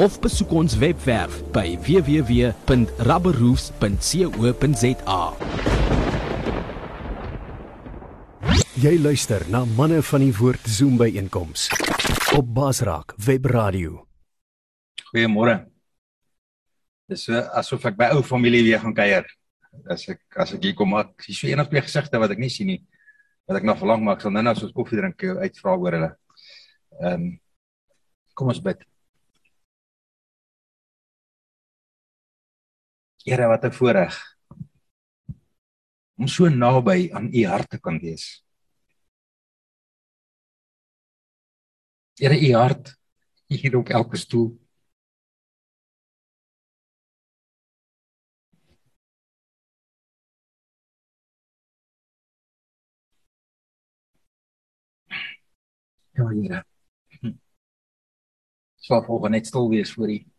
of besoek ons webwerf by www.rubberroofs.co.za. Jy luister na manne van die woord Zoom by einkoms op Basraak Web Radio. Goeiemôre. Dis so asof ek by ou familie weer gaan kuier. As ek as ek hier kom, ek sien so een of twee gesigte wat ek nie sien nie. Wat ek nog verlang maar ek sal nou-nou soos koffie drink uitvra oor hulle. Ehm um, kom ons bid. Here wat 'n voorreg om so naby aan u hart te kan wees. Here u hart hier op elke stoel. Ja, Here. Swaar volgens net stil wees voor u.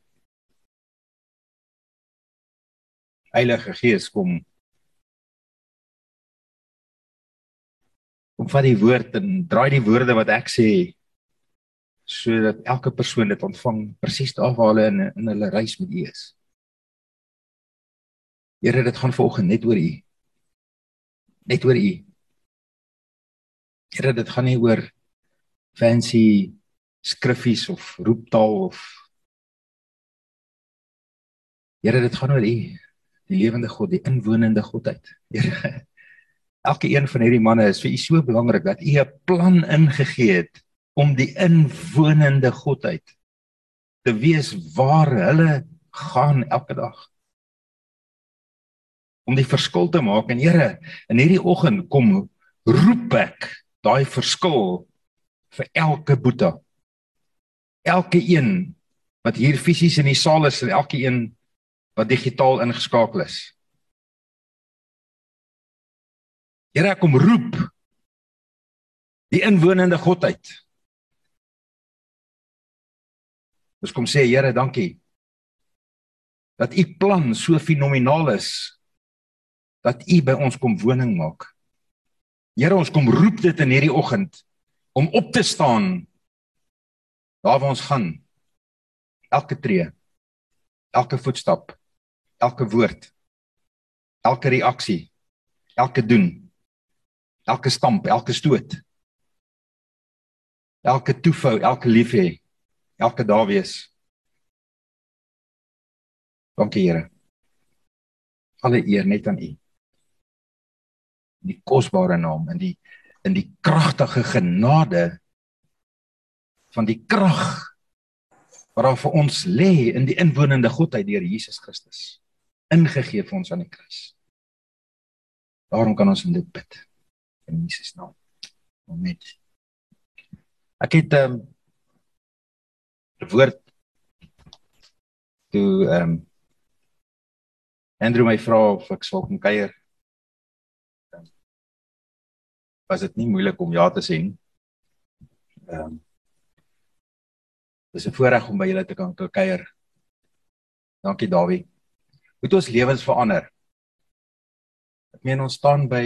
Heilige Gees kom kom vat die woord en draai die woorde wat ek sê sodat elke persoon dit ontvang presies daar waar hulle in in hulle reis met U is. Here, dit gaan vanoggend net oor U. Net oor U. Here, dit gaan nie oor fancy skriffies of roeptaal of Here, dit gaan oor U die lewende God, die inwonende Godheid. Here, elke een van hierdie manne is vir u so belangrik dat u 'n plan ingegee het om die inwonende Godheid te wees waar hulle gaan elke dag. Om die verskil te maak en Here, in hierdie oggend kom roep ek daai verskil vir elke boeta. Elke een wat hier fisies in die saal is en elke een wat digitaal ingeskakel is. Here kom roep die inwonende godheid. Ons kom sê Here, dankie dat u plan so fenomenaal is dat u by ons kom woning maak. Here, ons kom roep dit in hierdie oggend om op te staan daar waar ons gaan. Elke tree, elke voetstap, elke woord, elke reaksie, elke doen, elke stamp, elke stoot, elke toefou, elke liefhê, elke daar wees. Dankie Here. Alle eer net aan U. In die kosbare naam en die in die kragtige genade van die krag wat daar vir ons lê in die inwonende godheid deur Jesus Christus ingegee vir ons aan die kruis. Daarom kan ons in dit bid in Jesus naam. Amen. Ek het ehm um, 'n woord toe ehm um, Andrew my vra of ek sou kom kuier. Um, was dit nie moeilik om ja te sê nie. Ehm um, Dis 'n voorreg om by julle te kan kuier. Dankie Dawie moet ons lewens verander. Ek meen ons staan by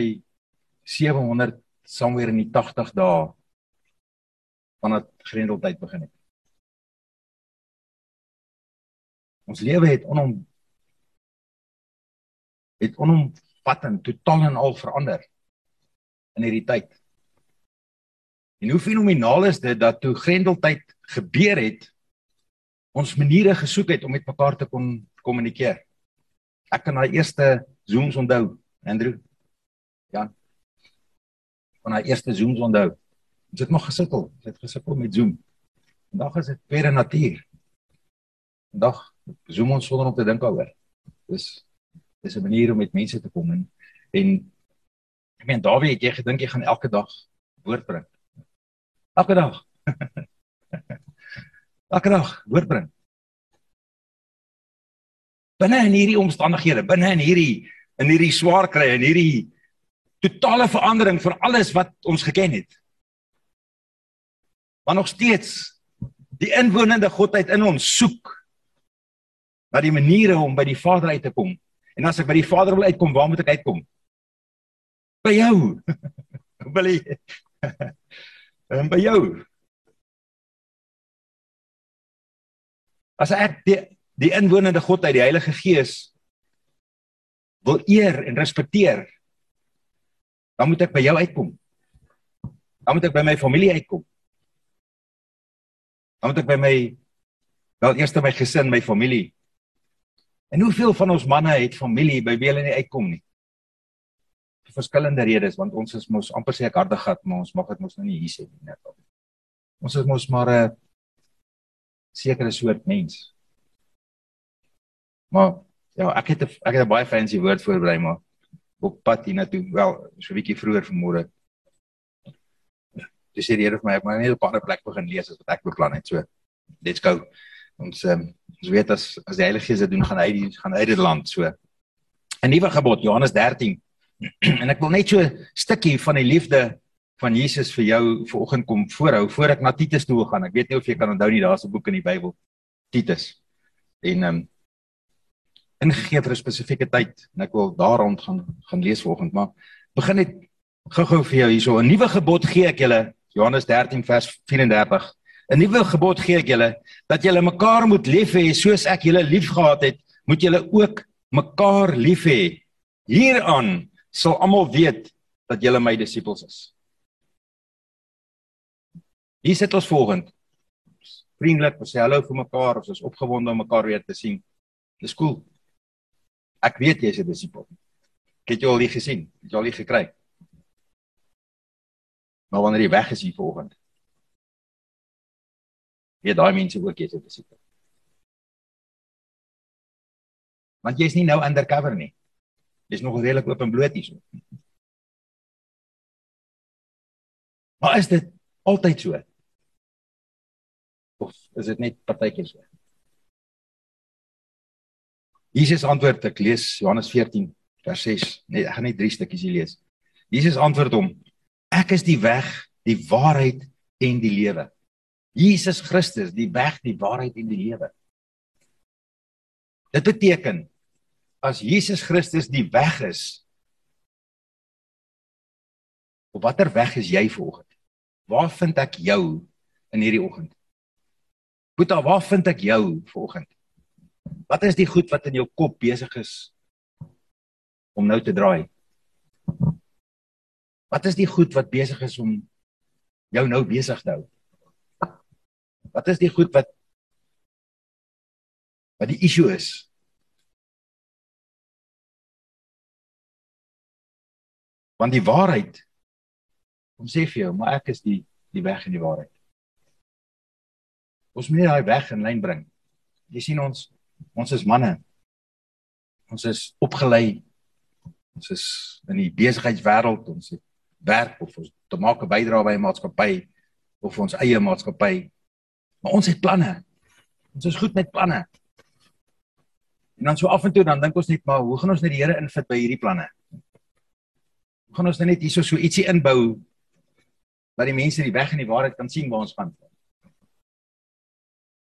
700 somewhere in die 80 dae vandat grendeltyd begin het. Ons lewe het onom het onomvattend totaal en al verander in hierdie tyd. En hoe fenomenaal is dit dat toe grendeltyd gebeur het ons maniere gesoek het om met mekaar te kon kommunikeer. Ek kan daai eerste Zooms onthou, Andrew. Ja. Van daai eerste Zooms onthou. Ons het nog gesukkel, ons het gesukkel met Zoom. Vandag is dit weer 'n natuur. Vandag Zoom ons sonder om te dink daaroor. Dis Dis 'n manier om met mense te kom en en ek meen Dawie het jy gedink jy gaan elke dag woord bring. Elke dag. elke dag woord bring. Binne in hierdie omstandighede, binne in hierdie in hierdie swaar kry en hierdie totale verandering vir alles wat ons geken het. Maar nog steeds die inwonende godheid in ons soek na die maniere om by die Vader uit te kom. En as ek by die Vader wil uitkom, waar moet ek uitkom? By jou. Wil jy? En by jou. As ek die die inwonende godheid, die Heilige Gees wil eer en respekteer, dan moet ek by jou uitkom. Dan moet ek by my familie uitkom. Dan moet ek by my wel eers by my gesin, my familie. En hoeveel van ons manne het familie by wie hulle nie uitkom nie? Vir verskillende redes, want ons is mos amper sê ek harde gat, maar ons mag dit mos nou nie hier sê nie net op. Ons is mos maar 'n sekere soort mens. Maar ja, ek het 'n ek het 'n baie fancy woord voorberei maar op pad hiernatoe, wel, so 'n bietjie vroeër vanmôre. Dis hier vir my, ek moet net op 'n ander plek begin lees as wat ek beplan het. So, let's go. Ons um, ons weet as as die Heilige Gees dit doen, gaan hy die gaan uit die land so. 'n Nuwe gebod, Johannes 13. en ek wil net so 'n stukkie van die liefde van Jesus vir jou vanoggend kom voorhou voor ek na Titus toe gaan. Ek weet nie of jy kan onthou nie, daar's 'n boek in die Bybel, Titus. En ehm um, ingegee vir 'n spesifieke tyd. En ek wil daar rond gaan gaan lees vanoggend maar begin net gou-gou vir jou hierso. 'n nuwe gebod gee ek julle Johannes 13 vers 34 'n nuwe gebod gee ek julle dat julle mekaar moet lief hê soos ek julle liefgehad het moet julle ook mekaar lief hê hieraan sal almal weet dat julle my disippels is. Hier sit ons volgend. Vriendelik sê hallo vir mekaar ons is opgewonde om mekaar weer te sien. Dis cool Ek weet jy is 'n disipel. Ek het jou al hier gesien, het jou al hier gekry. Maar wanneer jy weg is hier vanoggend. Jy daai mense ook jy is 'n disipel. Want jy's nie nou undercover nie. Jy's nog redelik oop en bloot hierso. Maar is dit altyd so? Of is dit net partykeer so? Jesus antwoord ek lees Johannes 14 vers 6. Nee, ek gaan net drie stukkies hier lees. Jesus antwoord hom: Ek is die weg, die waarheid en die lewe. Jesus Christus, die weg, die waarheid en die lewe. Dit beteken as Jesus Christus die weg is, op watter weg is jy vanoggend? Waar vind ek jou in hierdie oggend? Boeta, waar vind ek jou vanoggend? Wat is die goed wat in jou kop besig is om nou te draai? Wat is die goed wat besig is om jou nou besig te hou? Wat is die goed wat wat die issue is? Want die waarheid kom sê vir jou, maar ek is die die weg en die waarheid. Ons moet daai weg in lyn bring. Jy sien ons Ons is manne. Ons is opgelei. Ons is in die besigheidswêreld, ons het werk of ons te maak 'n bydrae by 'n maatskappy of ons eie maatskappy. Maar ons het planne. Ons is goed met planne. En dan so af en toe dan dink ons net maar, hoe gaan ons net die Here invit by hierdie planne? Hoe gaan ons net hierso so ietsie inbou dat die mense die weg en die waarheid kan sien waar ons gaan?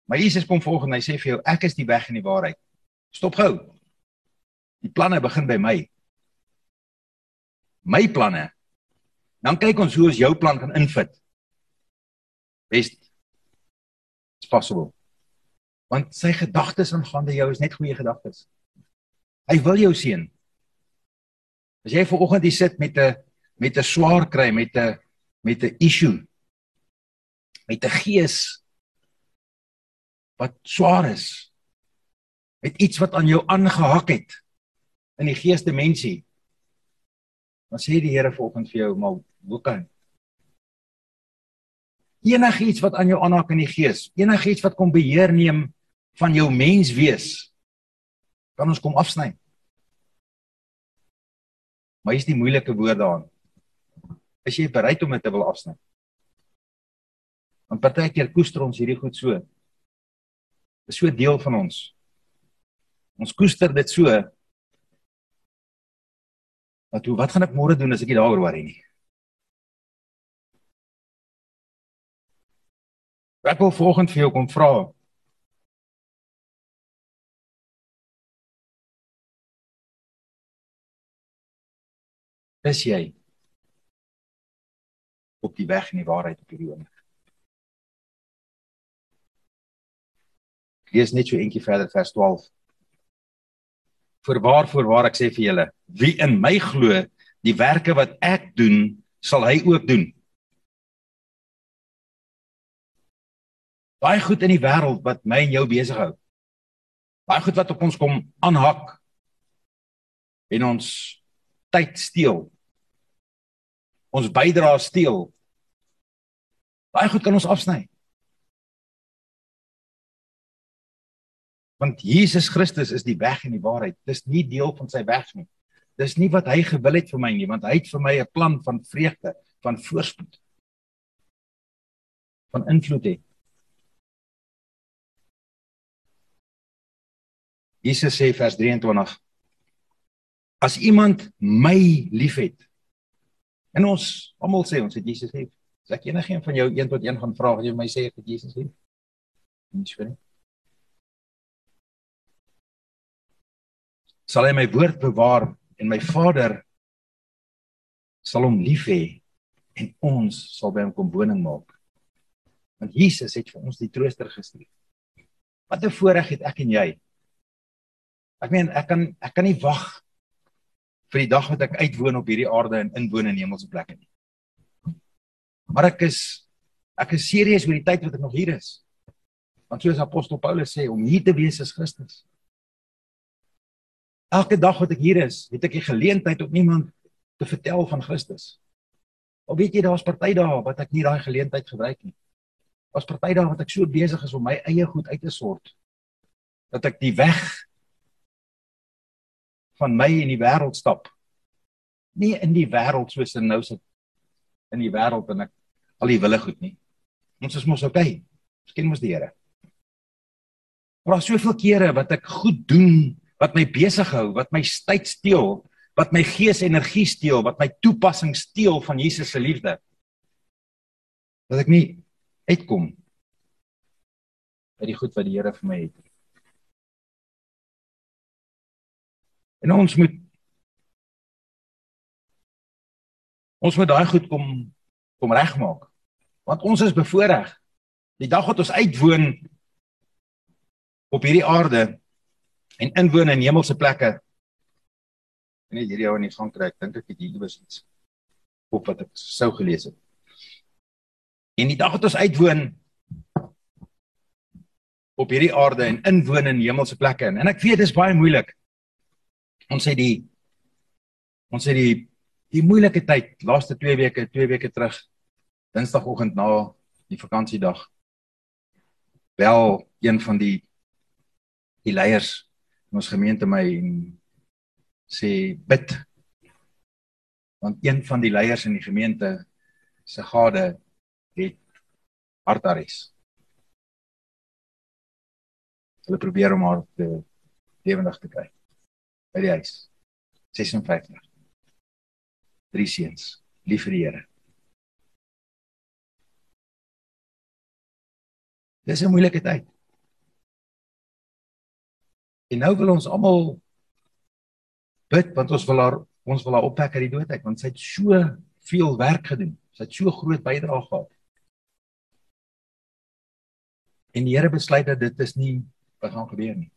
Maar Jesus kom volgens en hy sê vir jou ek is die weg en die waarheid. Stop gou. Die planne begin by my. My planne. Dan kyk ons hoe ons jou plan kan invit. Best it's possible. Want sy gedagtes aangaande jou is net goeie gedagtes. Hy wil jou seën. As jy ver oggend hier sit met 'n met 'n swaar kry met 'n met 'n issue met 'n gees wat swaar is met iets wat aan jou aangehak het in die geesdimensie dan sê die Here volgens vir jou maar hoe kan enigiets wat aan jou aanhak in die gees enigiets wat kom beheer neem van jou mens wees kan ons kom afsny Maar hier's die moeilike woord daarin. Is jy bereid om dit te wil afsny? Want partykeer koester ons hierdie goed so. Is so deel van ons. Ons koester dit so. Wat hoe wat gaan ek môre doen as ek nie daaroor worry nie? Ek wil volgende vir jou kom vra. Is jy op die weg in die waarheid op hierdie oomblik? Lees net so eentjie verder vers 12. Voorwaar voorwaar ek sê vir julle, wie in my glo, die werke wat ek doen, sal hy ook doen. Baie goed in die wêreld wat my en jou besig hou. Baie goed wat op ons kom aanhak en ons tyd steel. Ons bydrae steel. Baie goed kan ons afsny. Want Jesus Christus is die weg en die waarheid. Dis nie deel van sy weg nie. Dis nie wat hy gewil het vir my nie, want hy het vir my 'n plan van vreugde, van voorspoed. van invloed hê. Jesus sê vers 23 As iemand my liefhet en ons almal sê ons het Jesus lief. As ek enigiemand van jou een tot een gaan vra, jy my sê ek het Jesus lief. Nie so nie. Sal hy my woord bewaar en my Vader sal hom lief hê en ons sal by hom kom woning maak. Want Jesus het vir ons die trooster gestuur. Wat 'n voorreg het ek en jy. Ek meen ek kan ek kan nie wag vir die dag wat ek uitwoon op hierdie aarde en inwoon in hemelse plekke nie. Maar ek is ek is serieus oor die tyd wat ek nog hier is. Want soos apostel Paulus sê om hier te wees is Christus. Elke dag wat ek hier is, het ek die geleentheid om iemand te vertel van Christus. Of weet jy daar's party dae wat ek nie daai geleentheid gebruik nie. Daar's party dae wat ek so besig is om my eie goed uit te sort dat ek die weg van my in die wêreld stap. Nie in die wêreld soos in nou sit in die wêreld en ek al die wille goed nie. Ons is mos okay. Ons ken mos die Here. Maar soveel kere wat ek goed doen wat my besig hou, wat my tyd steel, wat my gees energie steel, wat my toepassing steel van Jesus se liefde. Dat ek nie uitkom by die goed wat die Here vir my het. En ons moet ons moet daai goed kom kom regmaak. Want ons is bevoordeel. Die dag wat ons uitwoon op hierdie aarde en inwoon in hemelse plekke. En net hierdie ou in die gang kry, ek dink ek het hier iewers iets op wat ek sou gelees het. En die dag wat ons uitwoon op hierdie aarde en inwoon in hemelse plekke en ek weet dit is baie moeilik. Ons sê die ons sê die die moeilike tyd, laaste 2 weke, 2 weke terug, Dinsdagoggend na die vakansiedag. Wel een van die die leiers ons gemeente my en sê bid want een van die leiers in die gemeente se gade het hartaries. Hulle probeer om haar te lewendig te kry. By die huis. 56. Drie seuns, lief vir die Here. Dis 'n moeilike tyd. En nou wil ons almal bid want ons wil haar ons wil haar opwek uit die dood uit want sy het so veel werk gedoen. Sy het so groot bydrae gehad. En die Here besluit dat dit is nie wat gaan gebeur nie.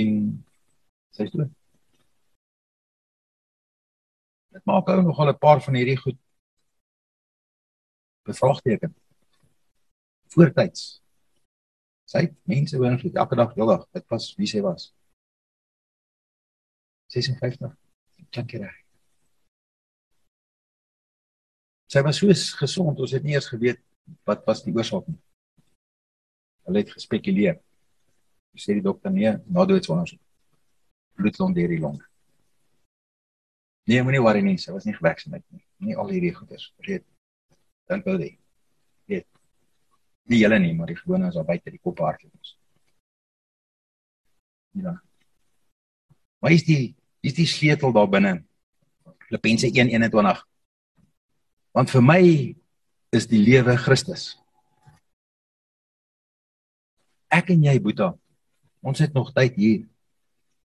En sy sê Dit maak ou nogal 'n paar van hierdie goed bevraagteken. Voortyds Sy het mense beïnvloed elke dag, dag. Dit was wie sy was. 56. Klink reg. Sy was so gesond, ons het nie eers geweet wat was die oorsaak nie. Hulle het gespekuleer. Sê die dokter nee, na doodsondersoek. bloedlont deur die long. Nee, moenie worry nie, sy was nie gevaksinate nie. Nie al hierdie goeders. Vergeet. Don't go there. Weet. Nie julle nie, maar die gewone is daar buite die kop hardloop. Ja. Waar is die is die sleutel daar binne? Filippense 1:21. Want vir my is die lewe Christus. Ek en jy, Boeta, ons het nog tyd hier.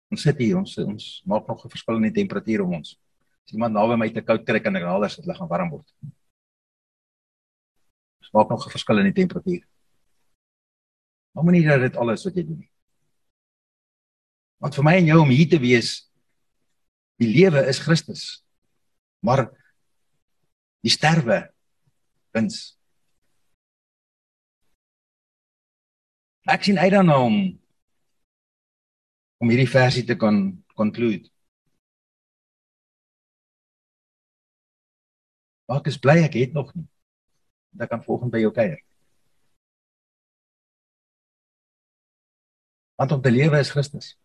Ons sit hier, ons ons maak nog 'n verskil in die temperatuur om ons. As iemand naby my te koud kry kan ek nader sit, hulle gaan warm word. Maak nog 'n verskil in die temperatuur. Maar moenie dat dit alles wat jy doen nie. Want vir my en jou om hier te wees, die lewe is Christus. Maar die sterwe wins. Ek sien uit daarna om om hierdie versie te kan conclude. Maar ek is bly ek het nog nie. Dat kan volgende by jou kuier. Want om te lewe is Christus.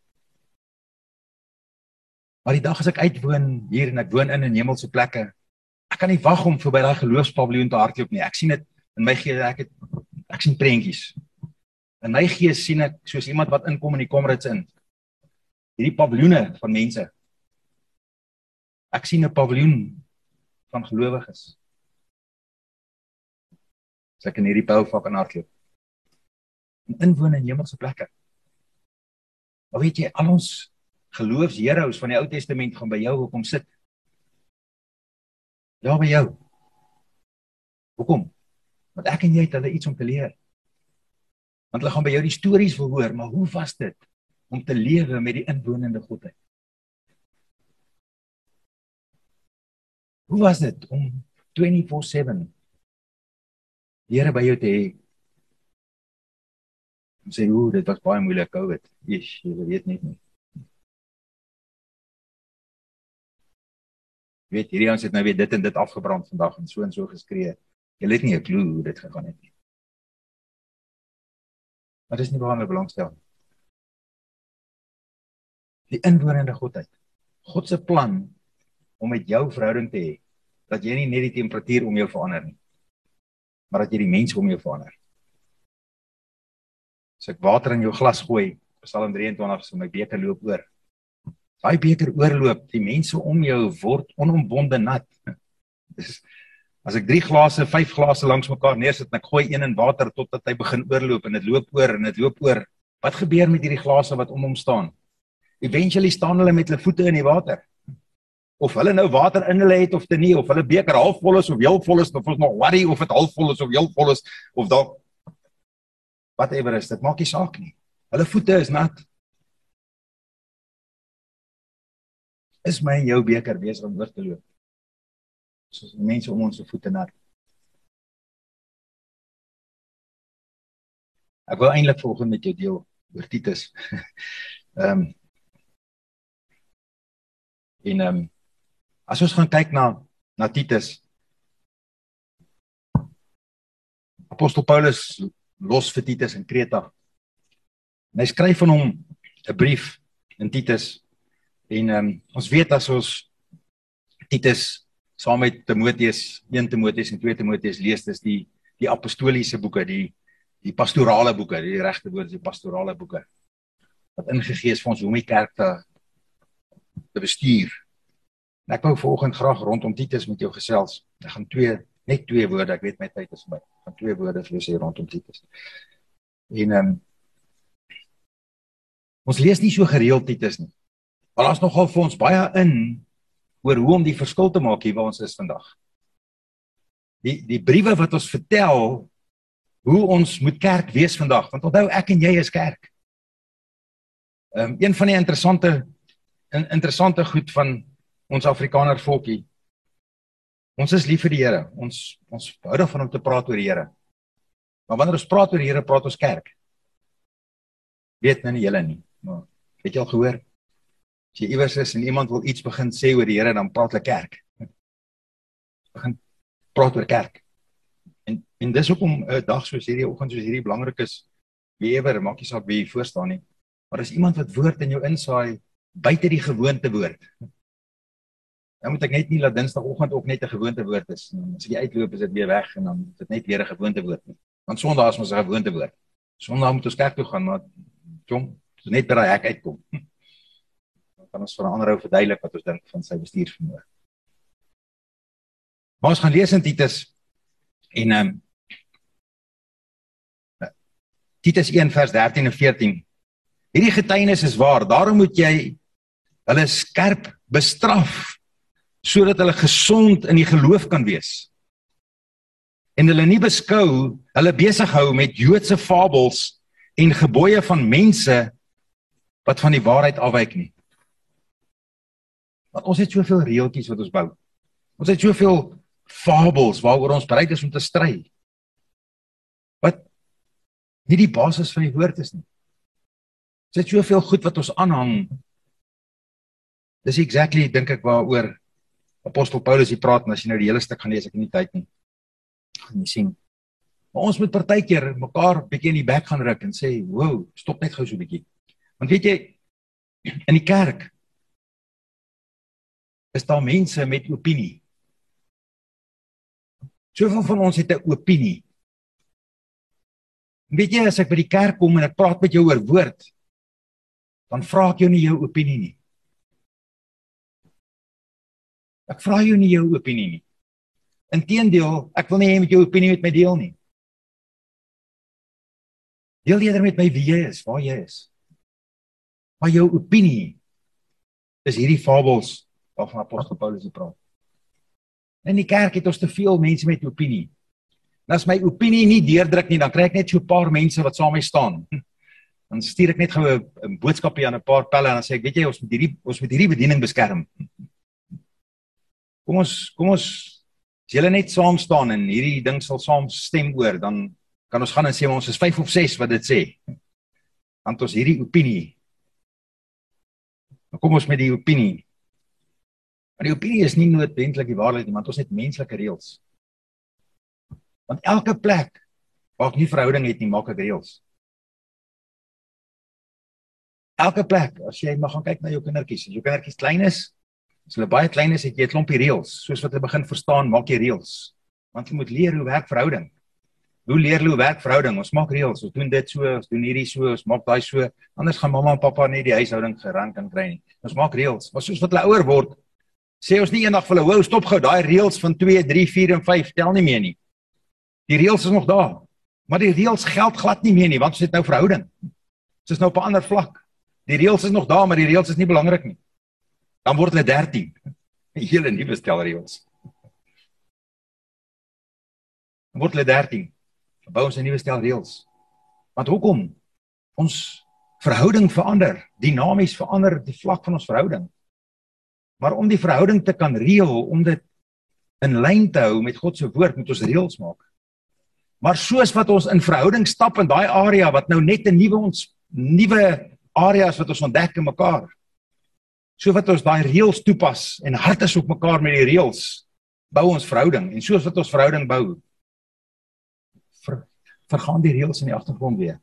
Maar die dag as ek uitwoon hier en ek woon in 'n hemelse plekke, ek kan nie wag om verby daai geloofspaviljoen te hardloop nie. Ek sien dit in my gees, ek het ek sien prentjies. In my gees sien ek soos iemand wat inkom in die komrits in. Hierdie paviljoene van mense. Ek sien 'n paviljoen van gelowiges. As ek in hierdie bouvak in hardloop. En inwoon in hemelse plekke. Maar weet jy, al ons geloofsheroes van die Ou Testament gaan by jou kom sit. Ja, by jou. Hoekom? Want ek en jy het hulle iets om te leer. Want hulle gaan by jou die stories wil hoor, maar hoe was dit om te lewe met die inwonende Godheid? Hoe was dit om 24/7 die Here by jou te hê? Om sê, "Ooh, dit was baie moeilik COVID." Eers, jy weet net nie. Jy weet, hierdie ons het nou weer dit en dit afgebrand vandag en so en so geskree. Jy het nie 'n klou hoe dit gegaan het nie. Maar dis nie waarna hulle belangstel nie. Die inwonende Godheid. God se plan om met jou verhouding te hê dat jy nie net die temperatuur om jou verander nie, maar dat jy die mense om jou verander. As ek water in jou glas gooi, Psalm 23 sê my beker loop oor. Daai beker oorloop, die mense om jou word onombonde nat. Dis as ek 3 glase, 5 glase langs mekaar neersit en ek gooi een in water totdat hy begin oorloop en dit loop oor en dit loop oor. Wat gebeur met hierdie glase wat om hom staan? Eventually staan hulle met hulle voete in die water. Of hulle nou water in hulle het of te nie, of hulle beker halfvol is of heelvol is, of ons nog worry of dit halfvol is of heelvol is of dalk whatever is, dit maak nie saak nie. Hulle voete is nat. Is my en jou beker besig om oor te loop? Soos mense om ons se voete nat. Ek wil eintlik volgende met jou deel oor Titus. Ehm um, En ehm um, as ons gaan kyk na na Titus Apostel Paulus los vir Titus in Kreta. En hy skryf van hom 'n brief in Titus en um, ons weet as ons Titus saam met Timoteus, 1 Timoteus en 2 Timoteus lees, dis die die apostoliese boeke, die die pastorale boeke, die regte woord is die pastorale boeke wat ingegee is vir ons hoe om die kerk te te bestuur. En ek wou vanoggend graag rondom Titus met jou gesels. Ek gaan twee net twee woorde, ek weet my tyd is by. Van twee woorde vir jou sê rondom Titus. En ehm um, ons lees nie so gereeld Titus nie. Maar daar's nogal vir ons baie in oor hoe om die verskil te maak hier waar ons is vandag. Die die briewe wat ons vertel hoe ons moet kerk wees vandag, want onthou ek en jy is kerk. Ehm um, een van die interessante in, interessante goed van ons Afrikaner volkie. Ons is lief vir die Here. Ons ons hou daarvan om te praat oor die Here. Maar wanneer ons praat oor die Here, praat ons kerk. Weet nou nie julle nie, maar het jy al gehoor? As jy iewers is en iemand wil iets begin sê oor die Here, dan praat hulle kerk. Begin praat oor kerk. En en dis hoekom 'n dag soos hierdie oggend soos hierdie belangrik is. Wie ewer, maak nie saak wie voor staan nie. Maar as iemand wat woord in jou insaai buite die gewoonte woord. Dan moet ek net nie laat Dinsdagoggend ook net 'n gewoonte woord is nie. As jy uitloop is dit weer weg en dan is dit net weer 'n gewoonte woord nie. Want Sondag is mos 'n gewoonte woord. Sondag moet ons kerk toe gaan, maar jong, so net by daai hek uitkom. Dan kan ons vir 'n ander ou verduidelik wat ons dink van sy bestuursvermoë. Maar ons gaan lees in Titus en ehm um, Titus 1 vers 13 en 14. Hierdie getuienis is waar. Daarom moet jy hulle skerp bestraf sodat hulle gesond in die geloof kan wees. En hulle nie beskou hulle besig hou met Joodse fabels en gebooie van mense wat van die waarheid afwyk nie. Want ons het soveel reeltjies wat ons bou. Ons het soveel fabels waaroor ons bereid is om te stry. Wat nie die basis van die woord is nie. Ons het soveel goed wat ons aanhang. Dis exactly dink ek waaroor apostel Paulus hier praat en as jy nou die hele stuk gaan lees ek in die tyd nie. Gaan jy sien. Maar ons moet partykeer mekaar bietjie in die bek gaan ruk en sê, "Wow, stop net gou so 'n bietjie." Want weet jy in die kerk is daar mense met opinie. Soveel van ons het 'n opinie. Weet jy as ek by die kerk kom en ek praat met jou oor woord, dan vra ek jou nie jou opinie nie. Ek vra jou nie jou opinie nie. Inteendeel, ek wil nie hê met jou opinie met my deel nie. Deel eerder met my wie jy is, waar jy is. Maar jou opinie is hierdie fabels waarvan apostel Paulus praat. In die kerk het ons te veel mense met opinie. En as my opinie nie deurdruk nie, dan kry ek net so 'n paar mense wat saam met my staan dan stuur ek net gou 'n boodskapie aan 'n paar pelle en dan sê ek weet jy ons moet hierdie ons moet hierdie bediening beskerm. Kom ons kom ons as julle net saam staan en hierdie ding sal saam stem oor dan kan ons gaan en sê ons is 5 of 6 wat dit sê. Want ons hierdie opinie. Dan kom ons met die opinie. Maar die opinie is nie noodwendig die waarheid nie, want ons het menslike reëls. Want elke plek waar ek nie verhouding het nie, maak ek reëls elke plek as jy mag gaan kyk na jou kindertjies as jou kindertjies klein is as hulle baie klein is het jy 'n klompie reëls soos wat hulle begin verstaan maak jy reëls. Want jy moet leer hoe werk verhouding. Hoe leer hulle hoe werk verhouding? Ons maak reëls ons doen dit so ons doen hierdie so ons maak daai so. Anders gaan mamma en pappa nie die huishouding gerang kan kry nie. Ons maak reëls. Maar soos wat hulle ouer word sê ons nie eendag vir hulle wou stop gou daai reëls van 2 3 4 en 5 tel nie meer nie. Die reëls is nog daar maar die reëls geld glad nie meer nie want ons het nou verhouding. Dit is nou op 'n ander vlak. Die reëls is nog daar, maar die reëls is nie belangrik nie. Dan word hulle 13. 'n Hele nuwe stel reëls. Dan word hulle 13. Bou ons 'n nuwe stel reëls. Want hoekom? Ons verhouding verander, dinamies verander die vlak van ons verhouding. Maar om die verhouding te kan reël, om dit in lyn te hou met God se woord, moet ons reëls maak. Maar soos wat ons in verhouding stap in daai area wat nou net 'n nuwe ons nuwe areas wat ons ontdek in mekaar. So wat ons daai reëls toepas en hart is op mekaar met die reëls, bou ons verhouding en soos wat ons verhouding bou, ver, vergaan die reëls in die agtergrond weer.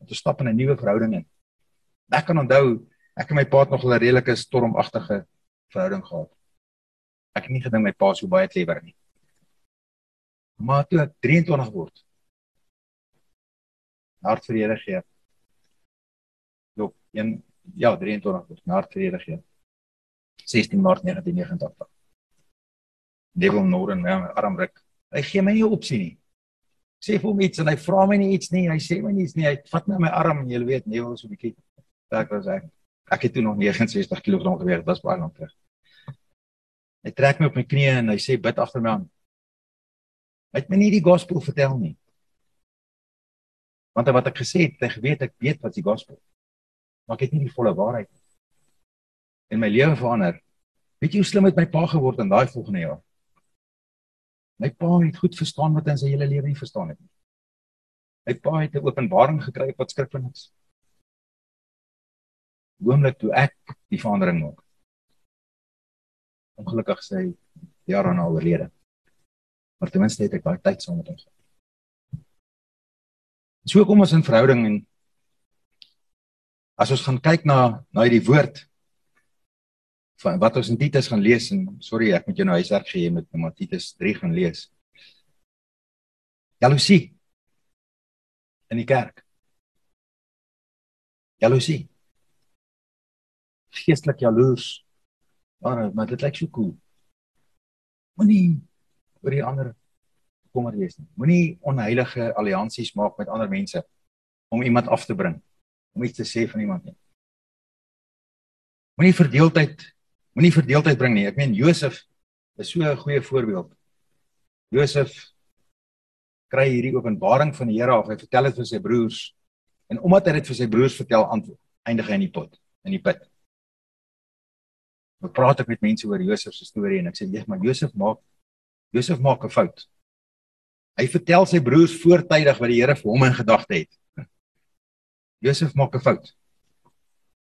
Want ons stap in 'n nuwe verhouding in. Ek kan onthou ek en my pa het nog 'n redelike stormagtige verhouding gehad. Ek het nie gedink my pa sou baie klewer nie. Maar toe ek 23 word, hart vir die Here gee, een ja 23 maart vrede gee 16 maart 1989 Devil Norden my arm ruk. Hy gee my nie opsie nie. Sê vir hom iets en hy vra my nie iets nie. Hy sê my niks nie. Hy vat my my arm en jy weet nee so 'n bietjie daar was ek ek het toe nog 69 kg geweg dit was baie lank terug. Hy trek my op my knieë en hy sê bid agter my aan. Hy het my nie die gospel vertel nie. Want wat ek gesê het hy geweet ek weet wat die gospel maar ek het nie die volle waarheid nie. En my lewe verander. Weet jy hoe slim het my pa geword in daai volgende jaar? My pa het goed verstaan wat hy in sy hele lewe nie verstaan het nie. My pa het 'n openbaring gekry wat skrif van niks. Oomblik toe ek die verandering maak. Ongelukkig sê jare na oorlede. Maar ten minste het ek baie tyd saam met hom gehad. So kom ons in verhouding en as ons gaan kyk na na hierdie woord van wat ons in Titus gaan lees en sorry ek moet jou nou huiswerk gee met Titus 3 gaan lees. Jaloesie in die kerk. Jaloesie. Geestelik jaloers. Maar maar dit lyk so cool. Moenie oor die ander kommer wees nie. Moenie onheilige alliansies maak met ander mense om iemand af te bring, om iets te sê van iemand nie. Moenie verdeeldheid moenie verdeeldheid bring nie. Ek meen Josef is so 'n goeie voorbeeld. Josef kry hierdie openbaring van die Here af. Hy vertel dit vir sy broers en omdat hy dit vir sy broers vertel, eindig hy in die pot, in die put. Ek praat ek met mense oor Josef se storie en ek sê, "Ja, maar Josef maak Josef maak 'n fout." Hy vertel sy broers voortydig wat die Here vir hom in gedagte het. Josef maak 'n fout.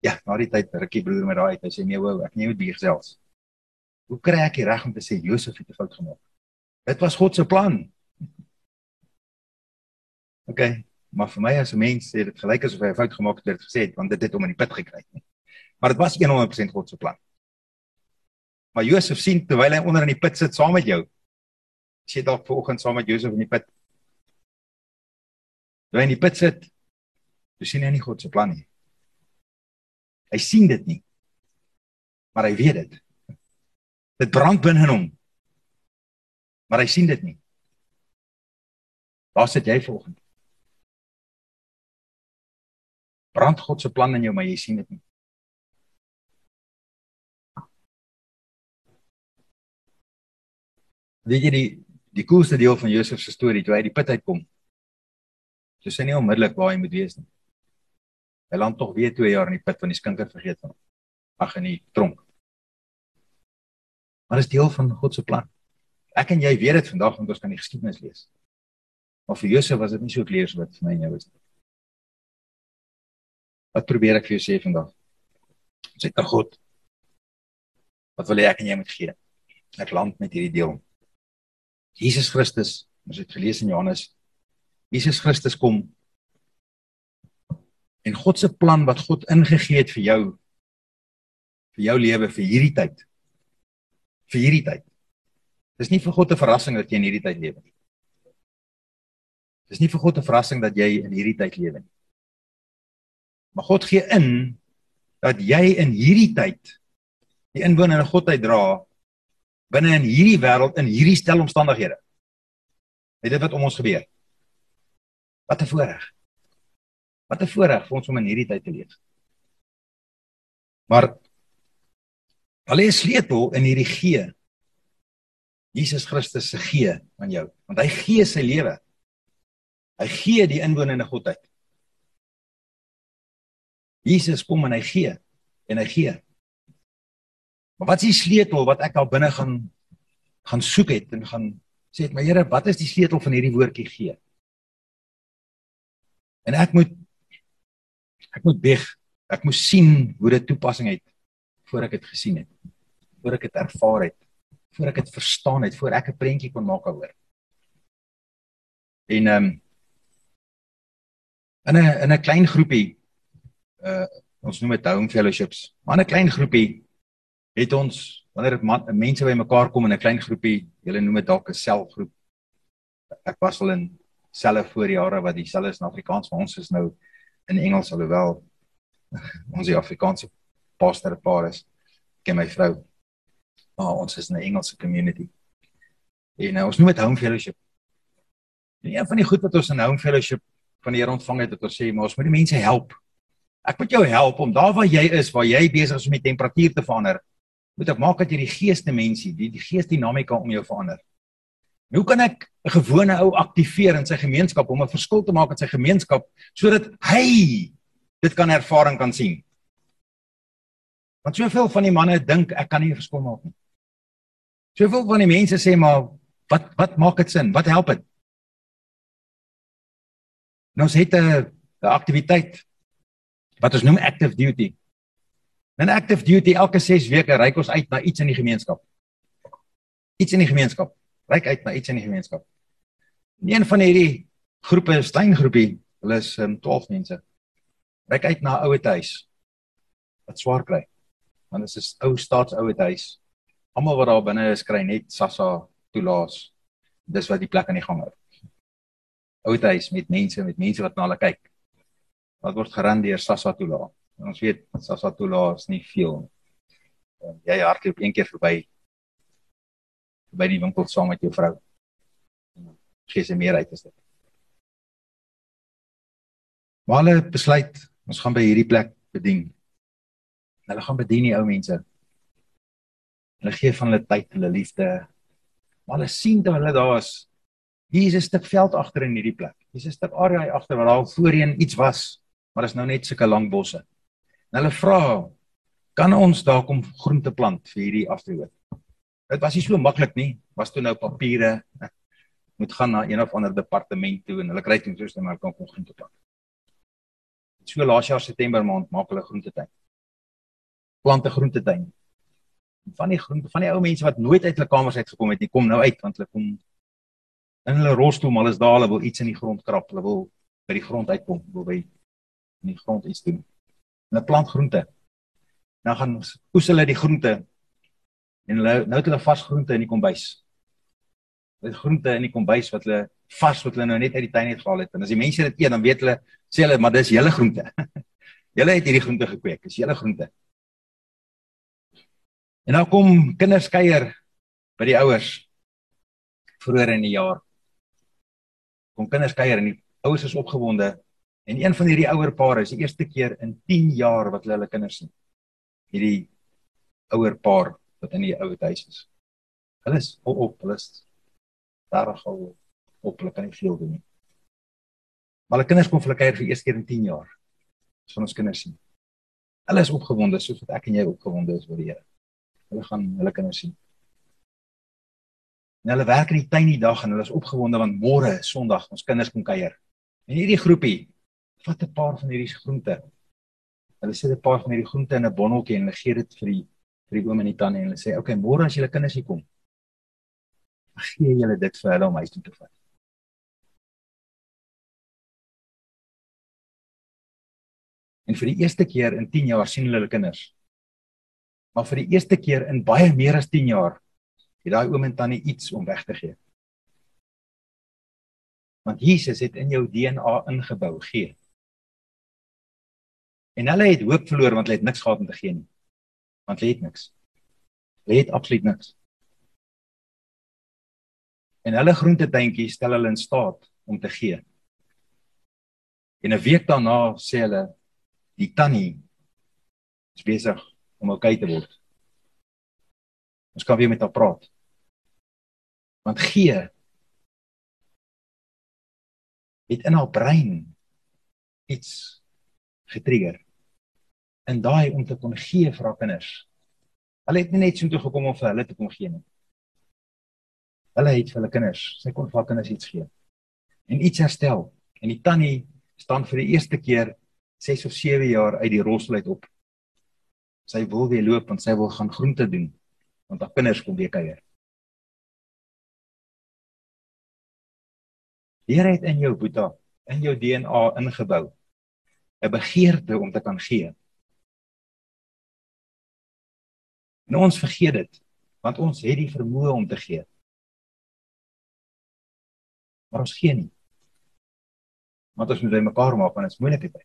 Ja, na die tyd rukkie broer met daai uit. Hy sê nee, wou, ek nie moet bieg selfs. Hoe kry ek die reg om te sê Josef het 'n fout gemaak? Dit was God se plan. OK, maar vir my as 'n mens sê dit gelyk asof hy 'n fout gemaak het, het gesê want dit het hom in die put gekry. Maar dit was 100% God se plan. Maar Josef sien terwyl hy onder in die put sit saam met jou, sê dalk vanoggend saam met Josef in die put. Toe hy in die put sit, toe sien hy nie God se plan nie. Hy sien dit nie. Maar hy weet dit. Dit brand binne in hom. Maar hy sien dit nie. Waar sit jy vanoggend? Brand God se plan in jou, maar jy sien dit nie. Weet jy die die coolste deel van Josef se storie toe hy die put uitkom. So sê nie onmiddellik waar hy moet wees nie. Hy land tog weer 2 jaar in die put van die skinker vergeet hom. Ag in die tronk. Maar dit is deel van God se plan. Ek en jy weet dit vandag want ons kan die geskiedenis lees. Maar vir Josef was dit nie so kleer so wat vir my en jou is nie. Wat probeer ek vir jou sê vandag? Sê ter God. Wat wil jy ek en jy moet gee? Ek land met hierdie deel. Jesus Christus, ons het gelees in Johannes, Jesus Christus kom en God se plan wat God ingegee het vir jou vir jou lewe vir hierdie tyd. Vir hierdie tyd. Dis nie vir God 'n verrassing dat jy in hierdie tyd lewe nie. Dis nie vir God 'n verrassing dat jy in hierdie tyd lewe nie. Maar God gee in dat jy in hierdie tyd die inwoner in God uitdra binne in hierdie wêreld in hierdie stel omstandighede. Weet dit wat om ons gebeur? Wat 'n voorreg. Wat 'n voorreg vir ons om in hierdie tyd te leef. Maar al is sleutel in hierdie gee. Jesus Christus se gee aan jou, want hy gee sy lewe. Hy gee die inwonende godheid. Jesus kom en hy gee en hy gee. Maar wat is die sleutel wat ek al binne gaan gaan soek het en gaan sê, "My Here, wat is die sleutel van hierdie woordjie gee?" En ek moet ek moet beg, ek moet sien hoe dit toepassing het voor ek dit gesien het, voor ek dit ervaar het, voor ek dit verstaan het, voor ek 'n prentjie kon maak daaroor. En ehm um, in 'n in 'n klein groepie uh ons noem dit home fellowships, maar 'n klein groepie het ons wanneer dit mense bymekaar kom in 'n klein groepie, julle noem dit dalk 'n selgroep. Ek was al in selle voor jare wat dieselfde is in Afrikaans, maar ons is nou in Engels alhoewel ons die Afrikaanse pastor paar is. Ek en my vrou. Maar ons is in 'n Engelse community. En uh, ons noem dit home fellowship. En een van die goed wat ons in home fellowship van die Here ontvang het, het ons sê, maar ons moet die mense help. Ek moet jou help om daar waar jy is, waar jy besig is om die temperatuur te verander, moet ek maak dat jy die geesdimensie, die die geesdinamika om jou verander. Hoe kan ek 'n gewone ou aktiveer in sy gemeenskap om 'n verskil te maak in sy gemeenskap sodat hy dit kan ervaring kan sien? Want soveel van die manne dink ek kan nie 'n verskil maak nie. Soveel van die mense sê maar wat wat maak dit sin? Wat help dit? Nou ons het 'n aktiwiteit wat ons noem active duty. In active duty elke 6 weke ry ons uit na iets in die gemeenskap. Iets in die gemeenskap. Ry uit na iets in die gemeenskap. En een van hierdie groepe, klein groepie, hulle is um, 12 mense. Ry uit na 'n ouete huis wat swaar kry. want dit is 'n ou staatsoude huis. Almal wat daar binne is kry net SASSA toelaas. Dis wat die plek aan die gang hou. Oude huis met mense met mense wat na hulle kyk. Wat word geran deur SASSA toelaas. Ons weet SASSA toelaas nie veel nie. Jy hardloop een keer verby by die winkel saam met jou vrou. Gee sy meer uit as dit. Maar hulle besluit ons gaan by hierdie plek bedien. Hulle gaan bedien die ou mense. Hulle gee van hulle tyd, hulle liefde. Maar hulle sien dat hulle daar is. Hier is 'n stuk veld agter in hierdie plek. Hier is 'n stuk area agter waar daar voorheen iets was, maar is nou net sulke lang bosse. En hulle vra, kan ons daar kom groente plant vir hierdie afdroog? Dit was nie so maklik nie. Was toe nou papiere moet gaan na een of ander departement toe en hulle kry toe soos net maar kan kom groente plant. So laas jaar September maand maak hulle groentetuin. Plante groentetuin. Van die groente van die ou mense wat nooit uit hulle kamers uit gekom het nie, kom nou uit want hulle kom in hulle rosstoel, hulle is daar, hulle wil iets in die grond krap, hulle wil by die grond uitkom, wil by in die grond iets doen. Hulle plant groente. Nou gaan oes hulle die groente en hulle nou het hulle vars groente in die kombuis. Dit groente in die kombuis wat hulle vars wat hulle nou net uit die tuin uit gehaal het. En as die mense dit eet, dan weet hulle sê hulle, maar dis julle groente. julle het hierdie groente gekweek, dis julle groente. En nou kom kinders kuier by die ouers vroeër in die jaar. Kom kinders kuier en die ouers is opgewonde en een van hierdie ouer pare is die eerste keer in 10 jaar wat hulle hulle kinders sien. Hierdie ouer paar wat in die ou huis is. Hulle is op, op hulle is daar gou op hulle kan nie veel doen nie. Maar hulle kinders kom vir hulle kuier vir eers keer in 10 jaar. Dis van ons kinders sien. Hulle is opgewonde soos wat ek en jy opgewonde is oor die Here. Hulle gaan hulle kinders sien. En hulle werk in die tuin die dag en hulle is opgewonde want môre Sondag ons kinders kom kuier. En hierdie groepie vat 'n paar van hierdie groente. Hulle sit 'n paar van hierdie groente in 'n bonneltjie en hulle gee dit vir die vir die oom en die tannie en hulle sê, "Oké, okay, môre as julle kinders hier kom, gee julle dit vir hulle om huis toe te vat." En vir die eerste keer in 10 jaar sien hulle hulle kinders. Maar vir die eerste keer in baie meer as 10 jaar het daai oom en tannie iets om weg te gee. Want Jesus het in jou DNA ingebou gee. En hulle het hoop verloor want hulle het niks gehad om te gee nie. Want hulle het niks. Hulle het absoluut niks. En hulle groentetuintjie stel hulle in staat om te gee. En 'n week daarna sê hulle die tannie is besig om oukei te word. Ons kan weer met haar praat. Want gee het in haar brein iets getrigger. En daai om te kon gee vir haar kinders. Hulle het nie net so toe gekom om vir hulle te kom gee nie. Hulle het vir hulle kinders, sy kon vir haar kinders iets gee. En iets herstel. En die tannie staan vir die eerste keer 6 of 7 jaar uit die rolstoel uit op sy wil weer loop en sy wil gaan groente doen want haar kinders kom weer kuier. Here het in jou boeta, in jou DNA ingebou 'n begeerte om te kan gee. En ons vergeet dit want ons het die vermoë om te gee. Maar ons gee nie. Want ons moet by mekaar maak want dit is moeilik dit.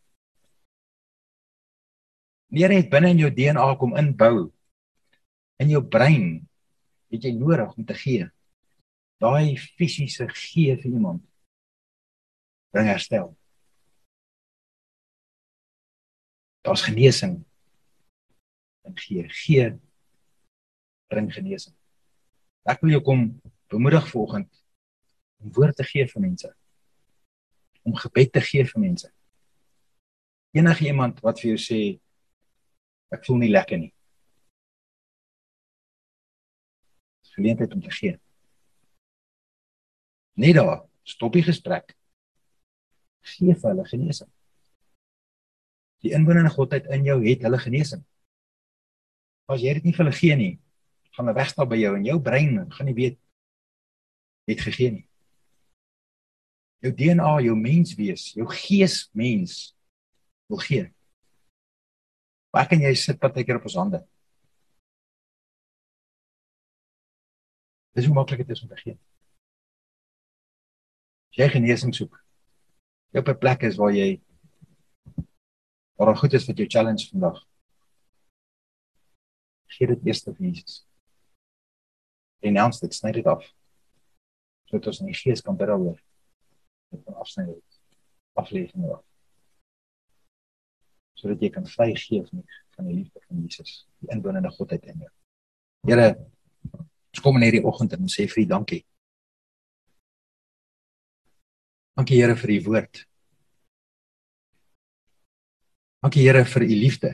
Die Here het binne in jou DNA kom inbou. In jou brein het jy nodig om te gee. Daai fisiese gee vir iemand bring herstel. Daar's genesing in gee. Gee bring genesing. Ek wil jou kom bemoedig vanoggend om woord te gee vir mense. Om gebed te gee vir mense. Enige iemand wat vir jou sê Ek voel nie lekker nie. Geleentheid om te gee. Net daar, stop die gesprek. Gee vir hulle genesing. Die inwonende godheid in jou het hulle genesing. As jy dit nie vir hulle gee nie, gaan wegstap by jou en jou brein gaan nie weet het gegee nie. Jou DNA, jou menswees, jou gees mens wil gee. Maar kan jy sit partykeer op ons hande? Dis hoe maklik dit is om te gee. As jy genesing soek, jy op 'n plek is waar jy waar goed is wat jou challenge vandag. Gee dit eers vir Jesus. Renounce dit, sny dit af. Sodat ons in die gees kan bid daaroor. Dit kan afsny dit. Afleef nie af. Sodat jy kan vry gee van die, van die liefde van Jesus, die inwonende godheid in jou. Here, ons kom in hierdie oggend en ons sê vir U dankie. Dankie Here vir U woord. Dankie Here vir U liefde.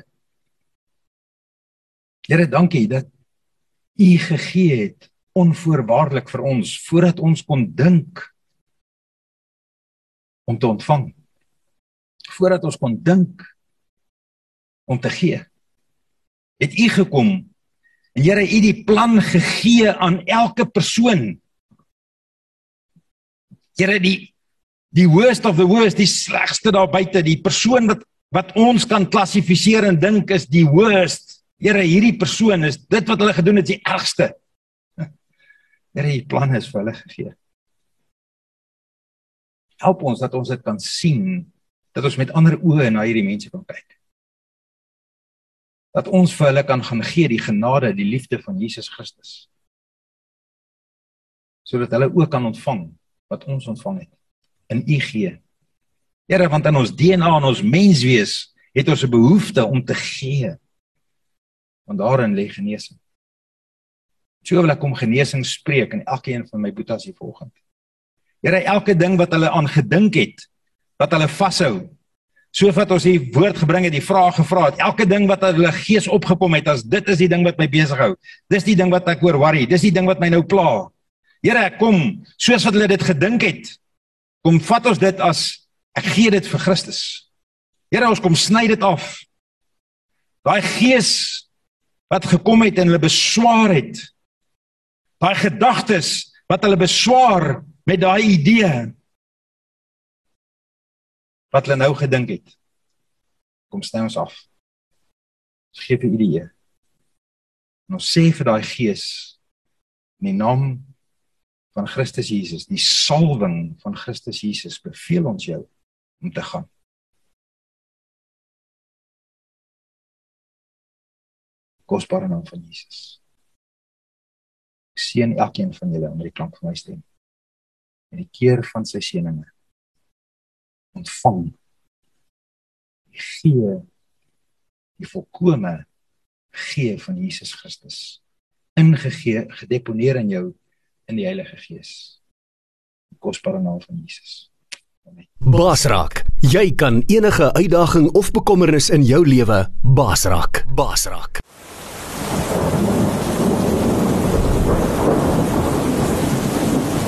Here, dankie dat U gegee het onvoorwaardelik vir ons voordat ons kon dink om te ontvang. Voordat ons kon dink om te gee. Het U gekom En Here, U die plan gegee aan elke persoon. Here, die die worst of the worst, die slegste daar buite, die persoon wat wat ons kan klassifiseer en dink is die worst. Here, hierdie persoon is dit wat hulle gedoen het, die ergste. Here, U plan is vir hulle gegee. Help ons dat ons dit kan sien, dat ons met ander oë na hierdie mense kan kyk dat ons vir hulle kan gaan gee die genade, die liefde van Jesus Christus. Sodat hulle ook kan ontvang wat ons ontvang het in U gee. Here, want in ons DNA en ons menswees het ons 'n behoefte om te gee. Want daarin lê genesing. So wil ek kom genesing spreek in elkeen van my boetas hier vanoggend. Here, elke ding wat hulle aan gedink het, wat hulle vashou, So wat ons hier woord gebring het, die vraag gevra het, elke ding wat hulle gees opgepom het, as dit is die ding wat my besig hou. Dis die ding wat ek oor worry, dis die ding wat my nou pla. Here, kom, soos wat hulle dit gedink het, kom vat ons dit as ek gee dit vir Christus. Here, ons kom sny dit af. Daai gees wat gekom het en hulle beswaar het. Daai gedagtes wat hulle beswaar met daai idee wat hulle nou gedink het. Kom sny ons af. Ons gee vir Here. En ons sê vir daai gees in die naam van Christus Jesus, die salwing van Christus Jesus, beveel ons jou om te gaan. Kosbare naam van Jesus. Seën elkeen van julle onder die klank van my stem. In die keer van sy seëninge ontvang die gee die volkome gee van Jesus Christus ingegee gedeponeer in jou in die Heilige Gees. Die kosbare naam van Jesus. Basrak jy kan enige uitdaging of bekommernis in jou lewe basrak. Basrak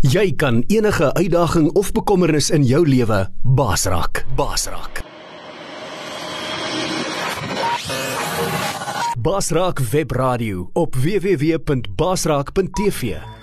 Jy kan enige uitdaging of bekommernis in jou lewe basrak. Basrak. Basrak webradio op www.basrak.tv